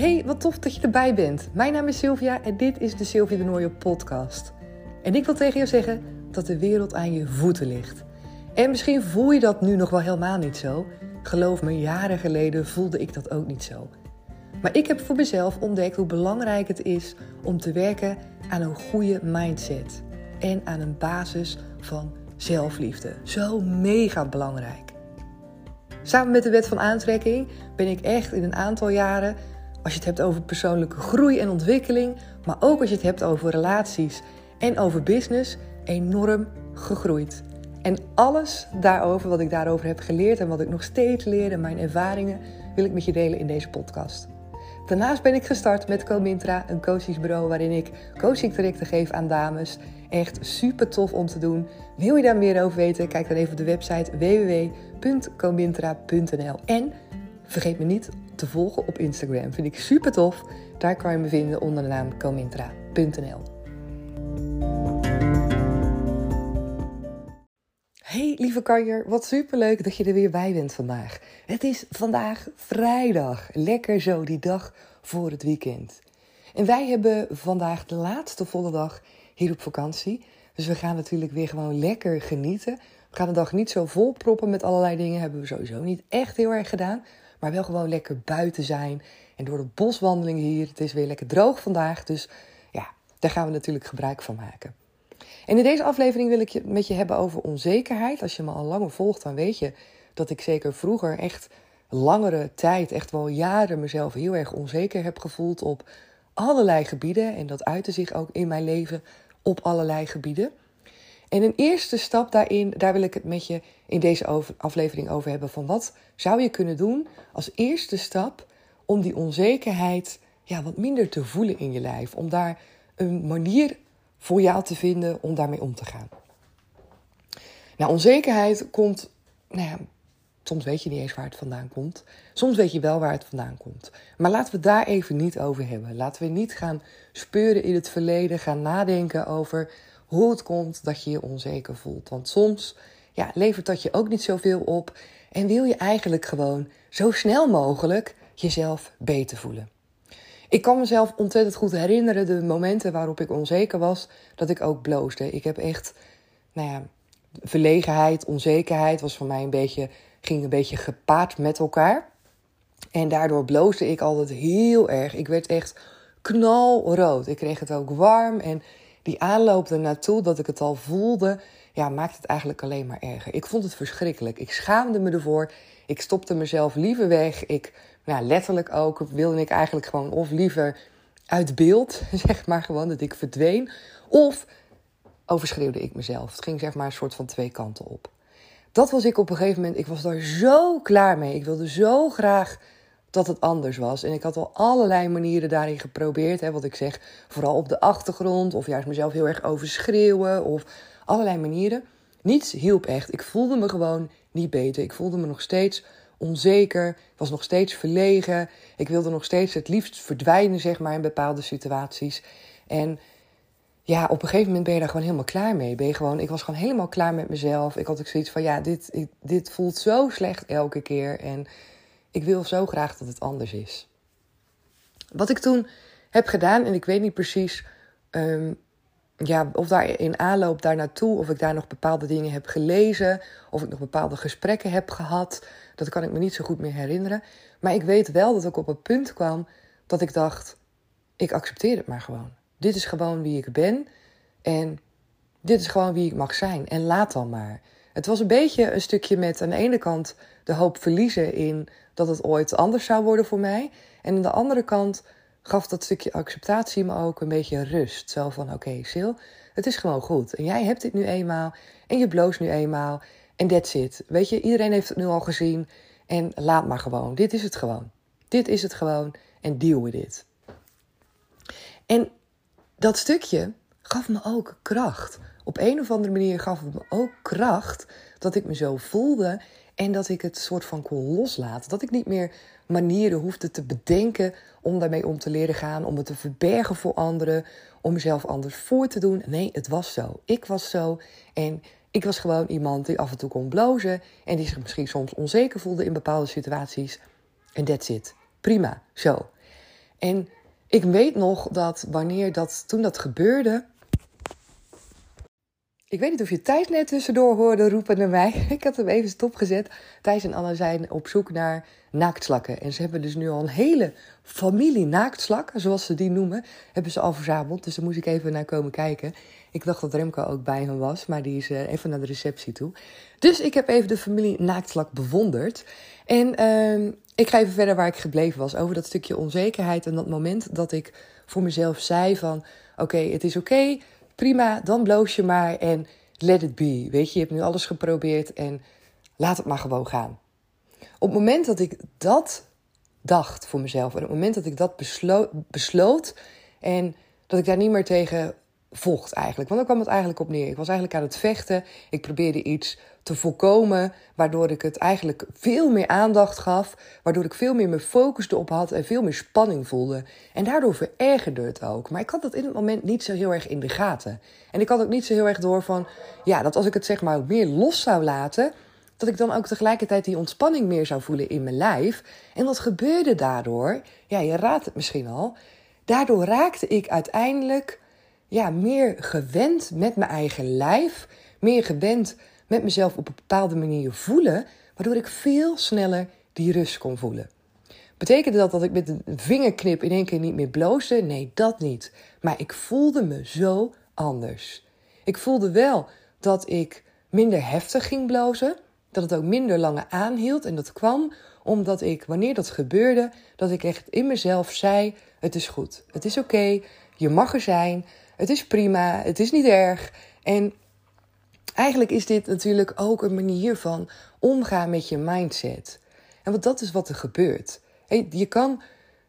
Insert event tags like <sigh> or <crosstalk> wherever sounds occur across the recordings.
Hey, wat tof dat je erbij bent. Mijn naam is Sylvia en dit is de Sylvia de Nooijen podcast. En ik wil tegen jou zeggen dat de wereld aan je voeten ligt. En misschien voel je dat nu nog wel helemaal niet zo. Geloof me, jaren geleden voelde ik dat ook niet zo. Maar ik heb voor mezelf ontdekt hoe belangrijk het is om te werken aan een goede mindset. En aan een basis van zelfliefde. Zo mega belangrijk. Samen met de wet van aantrekking ben ik echt in een aantal jaren, als je het hebt over persoonlijke groei en ontwikkeling, maar ook als je het hebt over relaties en over business, enorm gegroeid. En alles daarover, wat ik daarover heb geleerd en wat ik nog steeds leer en mijn ervaringen, wil ik met je delen in deze podcast. Daarnaast ben ik gestart met Comintra, een coachingsbureau waarin ik coachingtrajecten geef aan dames. Echt super tof om te doen. Wil je daar meer over weten? Kijk dan even op de website www.comintra.nl. En vergeet me niet te volgen op Instagram. Vind ik super tof. Daar kan je me vinden onder de naam comintra.nl. Hey lieve kanjer, wat superleuk dat je er weer bij bent vandaag. Het is vandaag vrijdag, lekker zo die dag voor het weekend. En wij hebben vandaag de laatste volle dag hier op vakantie. Dus we gaan natuurlijk weer gewoon lekker genieten. We gaan de dag niet zo vol proppen met allerlei dingen. Hebben we sowieso niet echt heel erg gedaan. Maar wel gewoon lekker buiten zijn. En door de boswandeling hier. Het is weer lekker droog vandaag. Dus ja, daar gaan we natuurlijk gebruik van maken. En in deze aflevering wil ik het met je hebben over onzekerheid. Als je me al langer volgt, dan weet je dat ik zeker vroeger echt langere tijd, echt wel jaren, mezelf heel erg onzeker heb gevoeld op allerlei gebieden. En dat uitte zich ook in mijn leven op allerlei gebieden. En een eerste stap daarin, daar wil ik het met je in deze aflevering over hebben. Van wat zou je kunnen doen als eerste stap om die onzekerheid ja, wat minder te voelen in je lijf? Om daar een manier voor jou te vinden om daarmee om te gaan. Nou, onzekerheid komt, nou ja, soms weet je niet eens waar het vandaan komt. Soms weet je wel waar het vandaan komt. Maar laten we daar even niet over hebben. Laten we niet gaan speuren in het verleden, gaan nadenken over hoe het komt dat je je onzeker voelt. Want soms ja, levert dat je ook niet zoveel op en wil je eigenlijk gewoon zo snel mogelijk jezelf beter voelen. Ik kan mezelf ontzettend goed herinneren de momenten waarop ik onzeker was, dat ik ook bloosde. Ik heb echt, nou ja, verlegenheid, onzekerheid was voor mij een beetje, ging een beetje gepaard met elkaar. En daardoor bloosde ik altijd heel erg. Ik werd echt knalrood. Ik kreeg het ook warm en die aanloop ernaartoe, dat ik het al voelde, ja, maakte het eigenlijk alleen maar erger. Ik vond het verschrikkelijk. Ik schaamde me ervoor. Ik stopte mezelf liever weg. Ik nou, letterlijk ook wilde ik eigenlijk gewoon of liever uit beeld, <laughs> zeg maar gewoon, dat ik verdween. Of overschreeuwde ik mezelf. Het ging zeg maar een soort van twee kanten op. Dat was ik op een gegeven moment, ik was daar zo klaar mee. Ik wilde zo graag dat het anders was. En ik had al allerlei manieren daarin geprobeerd. Hè, wat ik zeg, vooral op de achtergrond. Of juist mezelf heel erg overschreeuwen. Of allerlei manieren. Niets hielp echt. Ik voelde me gewoon niet beter. Ik voelde me nog steeds onzeker. Ik was nog steeds verlegen. Ik wilde nog steeds het liefst verdwijnen, zeg maar, in bepaalde situaties. En ja, op een gegeven moment ben je daar gewoon helemaal klaar mee. Ben je gewoon, ik was gewoon helemaal klaar met mezelf. Ik had ook zoiets van, ja, dit, dit voelt zo slecht elke keer. En ik wil zo graag dat het anders is. Wat ik toen heb gedaan, en ik weet niet precies um, ja, of daar in aanloop daar naartoe, of ik daar nog bepaalde dingen heb gelezen, of ik nog bepaalde gesprekken heb gehad, dat kan ik me niet zo goed meer herinneren. Maar ik weet wel dat ik op een punt kwam dat ik dacht: ik accepteer het maar gewoon. Dit is gewoon wie ik ben en dit is gewoon wie ik mag zijn. En laat dan maar. Het was een beetje een stukje met aan de ene kant de hoop verliezen in dat het ooit anders zou worden voor mij. En aan de andere kant gaf dat stukje acceptatie me ook een beetje rust. Zo van, oké, okay, Sil, het is gewoon goed. En jij hebt dit nu eenmaal en je bloost nu eenmaal en that's it. Weet je, iedereen heeft het nu al gezien en laat maar gewoon. Dit is het gewoon. Dit is het gewoon en deal with it. En dat stukje gaf me ook kracht. Op een of andere manier gaf het me ook kracht dat ik me zo voelde en dat ik het soort van kon loslaten. Dat ik niet meer manieren hoefde te bedenken om daarmee om te leren gaan, om het te verbergen voor anderen, om mezelf anders voor te doen. Nee, het was zo. Ik was zo en ik was gewoon iemand die af en toe kon blozen en die zich misschien soms onzeker voelde in bepaalde situaties. En that's it. Prima, zo. En ik weet nog dat wanneer dat, toen dat gebeurde, ik weet niet of je Thijs net tussendoor hoorde roepen naar mij. <laughs> Ik had hem even stopgezet. Thijs en Anna zijn op zoek naar naaktslakken. En ze hebben dus nu al een hele familie naaktslakken, zoals ze die noemen, hebben ze al verzameld. Dus daar moest ik even naar komen kijken. Ik dacht dat Remco ook bij hen was, maar die is eh, even naar de receptie toe. Dus ik heb even de familie naaktslak bewonderd. En uh, ik ga even verder waar ik gebleven was, over dat stukje onzekerheid en dat moment dat ik voor mezelf zei van... Oké, het is oké, prima, dan bloos je maar en let it be. Weet je, je hebt nu alles geprobeerd en laat het maar gewoon gaan. Op het moment dat ik dat dacht voor mezelf en op het moment dat ik dat besloot, en dat ik daar niet meer tegen vocht eigenlijk. Want dan kwam het eigenlijk op neer. Ik was eigenlijk aan het vechten. Ik probeerde iets te voorkomen, waardoor ik het eigenlijk veel meer aandacht gaf, waardoor ik veel meer mijn focus erop had en veel meer spanning voelde. En daardoor verergerde het ook. Maar ik had dat in het moment niet zo heel erg in de gaten. En ik had ook niet zo heel erg door van, ja, dat als ik het zeg maar meer los zou laten, dat ik dan ook tegelijkertijd die ontspanning meer zou voelen in mijn lijf. En wat gebeurde daardoor? Ja, je raadt het misschien al. Daardoor raakte ik uiteindelijk ja, meer gewend met mijn eigen lijf, meer gewend met mezelf op een bepaalde manier voelen, waardoor ik veel sneller die rust kon voelen. Betekende dat dat ik met een vingerknip in één keer niet meer bloosde? Nee, dat niet. Maar ik voelde me zo anders. Ik voelde wel dat ik minder heftig ging blozen, dat het ook minder langer aanhield. En dat kwam omdat ik, wanneer dat gebeurde, dat ik echt in mezelf zei: Het is goed, het is oké, je mag er zijn, het is prima, het is niet erg. En eigenlijk is dit natuurlijk ook een manier van omgaan met je mindset. En wat dat is wat er gebeurt. Je kan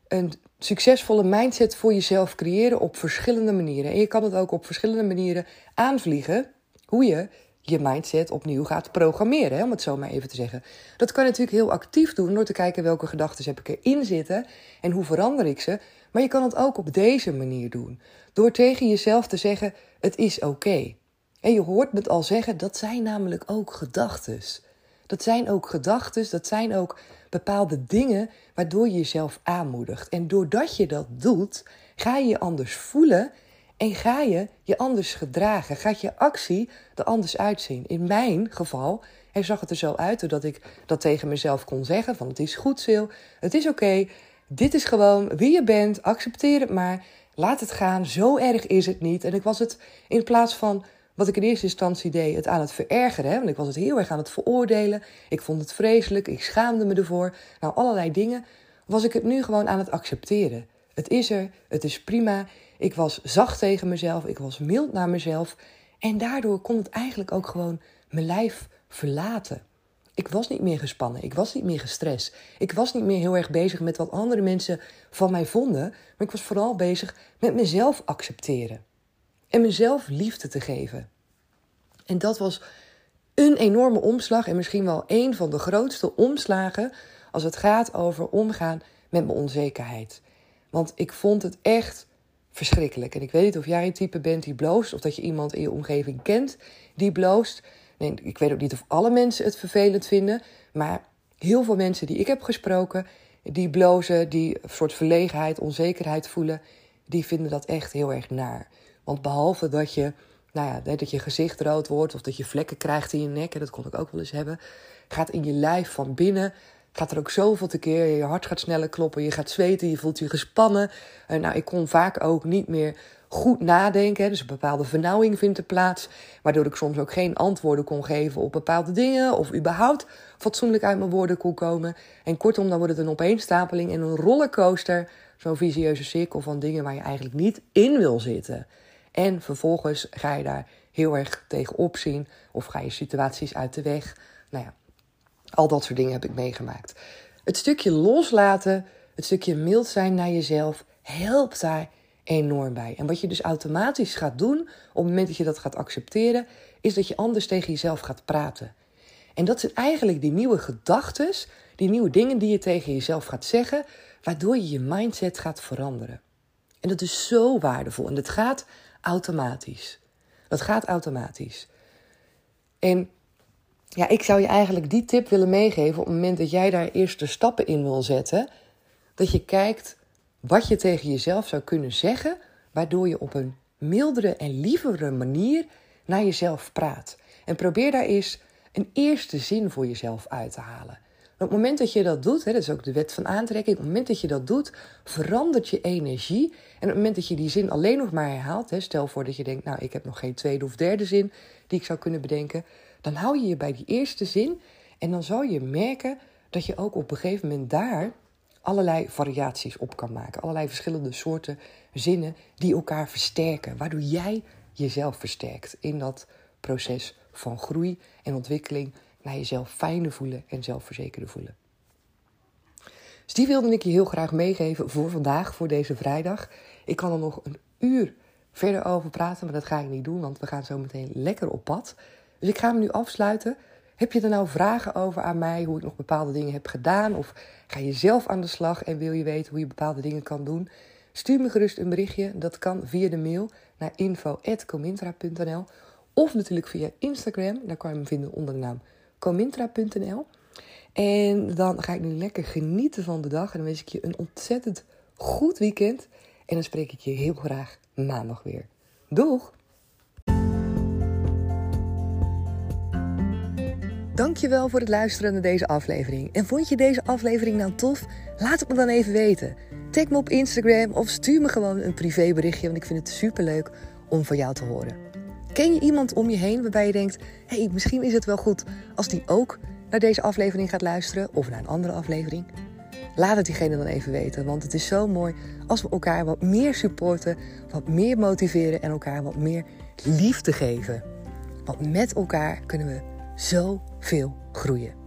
een succesvolle mindset voor jezelf creëren op verschillende manieren. En je kan het ook op verschillende manieren aanvliegen. Hoe je je mindset opnieuw gaat programmeren, om het zo maar even te zeggen. Dat kan je natuurlijk heel actief doen door te kijken welke gedachten heb ik erin zitten en hoe verander ik ze. Maar je kan het ook op deze manier doen. Door tegen jezelf te zeggen: het is oké. En je hoort me al zeggen, dat zijn namelijk ook gedachten. Dat zijn ook gedachten, dat zijn ook bepaalde dingen waardoor je jezelf aanmoedigt. En doordat je dat doet, ga je je anders voelen en ga je je anders gedragen. Gaat je actie er anders uitzien. In mijn geval hij zag het er zo uit doordat ik dat tegen mezelf kon zeggen: van het is goed, Sil, het is oké, dit is gewoon wie je bent, accepteer het maar, laat het gaan, zo erg is het niet. En ik was het in plaats van wat ik in eerste instantie deed, het aan het verergeren. Hè? Want ik was het heel erg aan het veroordelen. Ik vond het vreselijk. Ik schaamde me ervoor. Nou, allerlei dingen. Was ik het nu gewoon aan het accepteren. Het is er. Het is prima. Ik was zacht tegen mezelf. Ik was mild naar mezelf. En daardoor kon het eigenlijk ook gewoon mijn lijf verlaten. Ik was niet meer gespannen. Ik was niet meer gestrest. Ik was niet meer heel erg bezig met wat andere mensen van mij vonden. Maar ik was vooral bezig met mezelf accepteren en mezelf liefde te geven. En dat was een enorme omslag en misschien wel een van de grootste omslagen als het gaat over omgaan met mijn onzekerheid. Want ik vond het echt verschrikkelijk. En ik weet niet of jij een type bent die bloost, of dat je iemand in je omgeving kent die bloost. Nee, ik weet ook niet of alle mensen het vervelend vinden, maar heel veel mensen die ik heb gesproken, die blozen, die een soort verlegenheid, onzekerheid voelen, die vinden dat echt heel erg naar. Want behalve dat je, nou ja, dat je gezicht rood wordt of dat je vlekken krijgt in je nek, en dat kon ik ook wel eens hebben, gaat in je lijf van binnen, gaat er ook zoveel te keer. Je hart gaat sneller kloppen, je gaat zweten, je voelt je gespannen. En nou, ik kon vaak ook niet meer goed nadenken. Dus een bepaalde vernauwing vindt er plaats. Waardoor ik soms ook geen antwoorden kon geven op bepaalde dingen. Of überhaupt fatsoenlijk uit mijn woorden kon komen. En kortom, dan wordt het een opeenstapeling en een rollercoaster. Zo'n visieuze cirkel van dingen waar je eigenlijk niet in wil zitten. En vervolgens ga je daar heel erg tegen opzien of ga je situaties uit de weg. Nou ja, al dat soort dingen heb ik meegemaakt. Het stukje loslaten, het stukje mild zijn naar jezelf, helpt daar enorm bij. En wat je dus automatisch gaat doen op het moment dat je dat gaat accepteren, is dat je anders tegen jezelf gaat praten. En dat zijn eigenlijk die nieuwe gedachten, die nieuwe dingen die je tegen jezelf gaat zeggen, waardoor je je mindset gaat veranderen. En dat is zo waardevol. En dat gaat automatisch. Dat gaat automatisch. En ja, ik zou je eigenlijk die tip willen meegeven op het moment dat jij daar eerst de stappen in wil zetten. Dat je kijkt, wat je tegen jezelf zou kunnen zeggen, waardoor je op een mildere en lievere manier naar jezelf praat. En probeer daar eens een eerste zin voor jezelf uit te halen. Op het moment dat je dat doet, hè, dat is ook de wet van aantrekking, op het moment dat je dat doet, verandert je energie. En op het moment dat je die zin alleen nog maar herhaalt, hè, stel voor dat je denkt, nou ik heb nog geen tweede of derde zin die ik zou kunnen bedenken, dan hou je je bij die eerste zin en dan zal je merken dat je ook op een gegeven moment daar allerlei variaties op kan maken. Allerlei verschillende soorten zinnen die elkaar versterken, waardoor jij jezelf versterkt in dat proces van groei en ontwikkeling naar jezelf fijner voelen en zelfverzekerder voelen. Dus die wilde ik je heel graag meegeven voor vandaag, voor deze vrijdag. Ik kan er nog een uur verder over praten, maar dat ga ik niet doen, want we gaan zo meteen lekker op pad. Dus ik ga hem nu afsluiten. Heb je er nou vragen over aan mij, hoe ik nog bepaalde dingen heb gedaan? Of ga je zelf aan de slag en wil je weten hoe je bepaalde dingen kan doen? Stuur me gerust een berichtje. Dat kan via de mail naar info.comintra.nl of natuurlijk via Instagram. Daar kan je me vinden onder de naam comintra.nl. En dan ga ik nu lekker genieten van de dag. En dan wens ik je een ontzettend goed weekend. En dan spreek ik je heel graag maandag weer. Doeg! Dankjewel voor het luisteren naar deze aflevering. En vond je deze aflevering nou tof? Laat het me dan even weten. Tag me op Instagram of stuur me gewoon een privéberichtje, want ik vind het superleuk om van jou te horen. Ken je iemand om je heen waarbij je denkt: hé, hey, misschien is het wel goed als die ook naar deze aflevering gaat luisteren of naar een andere aflevering? Laat het diegene dan even weten, want het is zo mooi als we elkaar wat meer supporten, wat meer motiveren en elkaar wat meer liefde geven. Want met elkaar kunnen we zoveel groeien.